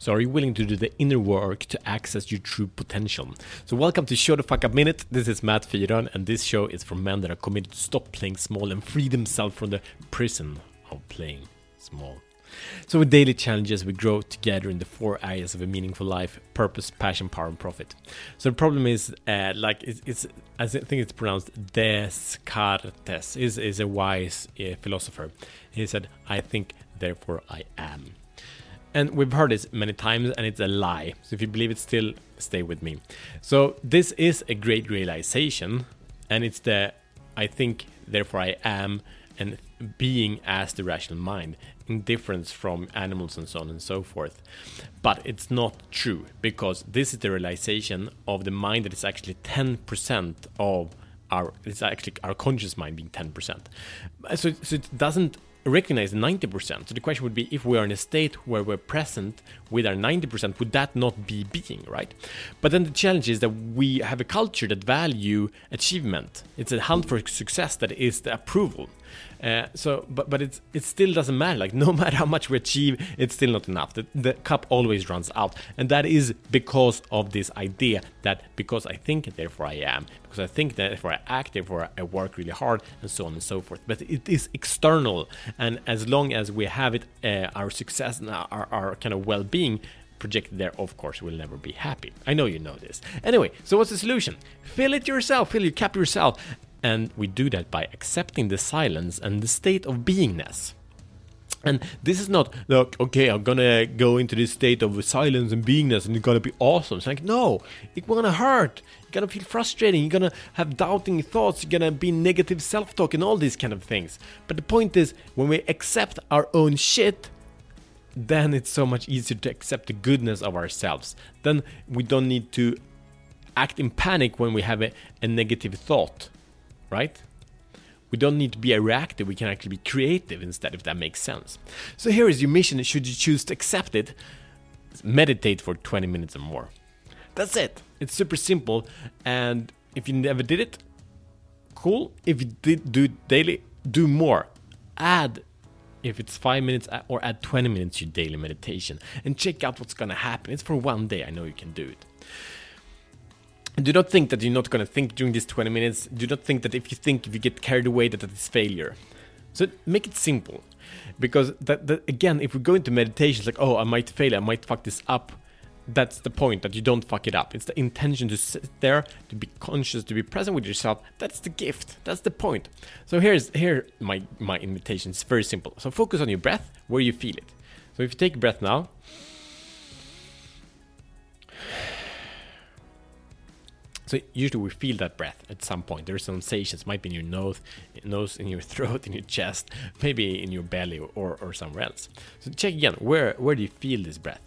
So, are you willing to do the inner work to access your true potential? So, welcome to Show the Fuck Up Minute. This is Matt Fyron, and this show is for men that are committed to stop playing small and free themselves from the prison of playing small. So, with daily challenges, we grow together in the four areas of a meaningful life purpose, passion, power, and profit. So, the problem is, uh, like, it's, it's, I think it's pronounced Descartes, is, is a wise uh, philosopher. He said, I think, therefore I am. And we've heard this many times, and it's a lie. So if you believe it still, stay with me. So this is a great realization, and it's the I think, therefore I am, and being as the rational mind, in difference from animals and so on and so forth. But it's not true because this is the realization of the mind that is actually 10% of our it's actually our conscious mind being 10%. So, so it doesn't recognize 90%. So the question would be if we are in a state where we're present with our 90%, would that not be being, right? But then the challenge is that we have a culture that value achievement. It's a hunt for success that is the approval. Uh, so, but but it's it still doesn't matter. Like no matter how much we achieve, it's still not enough. The, the cup always runs out, and that is because of this idea that because I think, therefore I am. Because I think, therefore I act. Therefore I work really hard, and so on and so forth. But it is external, and as long as we have it, uh, our success and our, our kind of well-being projected there, of course, will never be happy. I know you know this. Anyway, so what's the solution? Fill it yourself, fill your cup yourself, and we do that by accepting the silence and the state of beingness. And this is not like, okay, I'm gonna go into this state of silence and beingness and it's gonna be awesome. It's like, no, it's gonna hurt. You're gonna feel frustrating. You're gonna have doubting thoughts. You're gonna be negative self talk and all these kind of things. But the point is, when we accept our own shit, then it's so much easier to accept the goodness of ourselves. Then we don't need to act in panic when we have a, a negative thought right? We don't need to be reactive, we can actually be creative instead, if that makes sense. So here is your mission, should you choose to accept it, meditate for 20 minutes or more. That's it. It's super simple, and if you never did it, cool. If you did do it daily, do more. Add if it's five minutes uh, or add 20 minutes to your daily meditation and check out what's gonna happen. It's for one day, I know you can do it do not think that you're not going to think during these 20 minutes. Do not think that if you think, if you get carried away, that that is failure. So make it simple. Because that, that again, if we go into meditation, it's like, oh, I might fail, I might fuck this up. That's the point, that you don't fuck it up. It's the intention to sit there, to be conscious, to be present with yourself. That's the gift. That's the point. So here's here my my invitation. It's very simple. So focus on your breath, where you feel it. So if you take breath now, So usually we feel that breath at some point. There are sensations, might be in your nose, nose, in your throat, in your chest, maybe in your belly or, or somewhere else. So check again, where where do you feel this breath?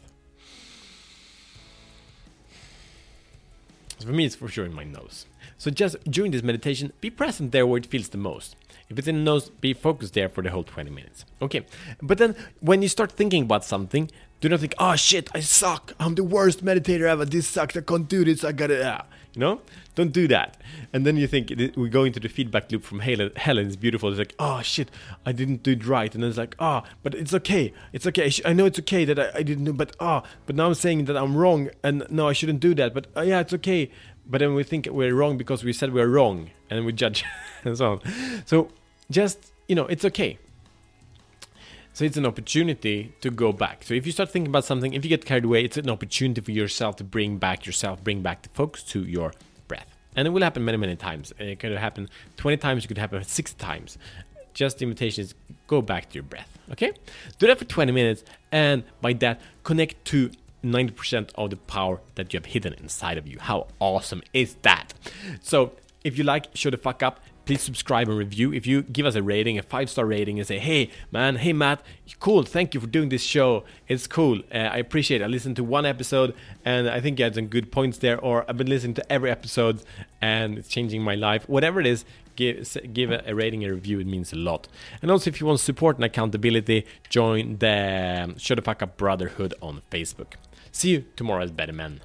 So for me, it's for sure in my nose. So just during this meditation, be present there where it feels the most. If it's in the nose, be focused there for the whole 20 minutes. Okay. But then when you start thinking about something, do not think, oh shit, I suck. I'm the worst meditator ever. This sucks. I can't do this. I gotta. Uh. You know, don't do that. And then you think we go into the feedback loop from Helen. Helen is beautiful. It's like, oh shit, I didn't do it right. And then it's like, oh, but it's okay. It's okay. I, know it's okay that I, I didn't do, but oh, but now I'm saying that I'm wrong, and no, I shouldn't do that. But uh, yeah, it's okay. But then we think we're wrong because we said we're wrong, and we judge and so on. So just you know, it's okay. So it's an opportunity to go back. So if you start thinking about something, if you get carried away, it's an opportunity for yourself to bring back yourself, bring back the focus to your breath. And it will happen many, many times. It could happen 20 times, it could happen 60 times. Just the invitation is go back to your breath. Okay? Do that for 20 minutes, and by that, connect to 90% of the power that you have hidden inside of you. How awesome is that? So, if you like, show the fuck up please subscribe and review. If you give us a rating, a five star rating, and say, hey, man, hey, Matt, cool, thank you for doing this show. It's cool. Uh, I appreciate it. I listened to one episode and I think you had some good points there, or I've been listening to every episode and it's changing my life. Whatever it is, give, give a, a rating a review. It means a lot. And also, if you want support and accountability, join the um, Show the Fuck Up Brotherhood on Facebook. See you tomorrow as better men.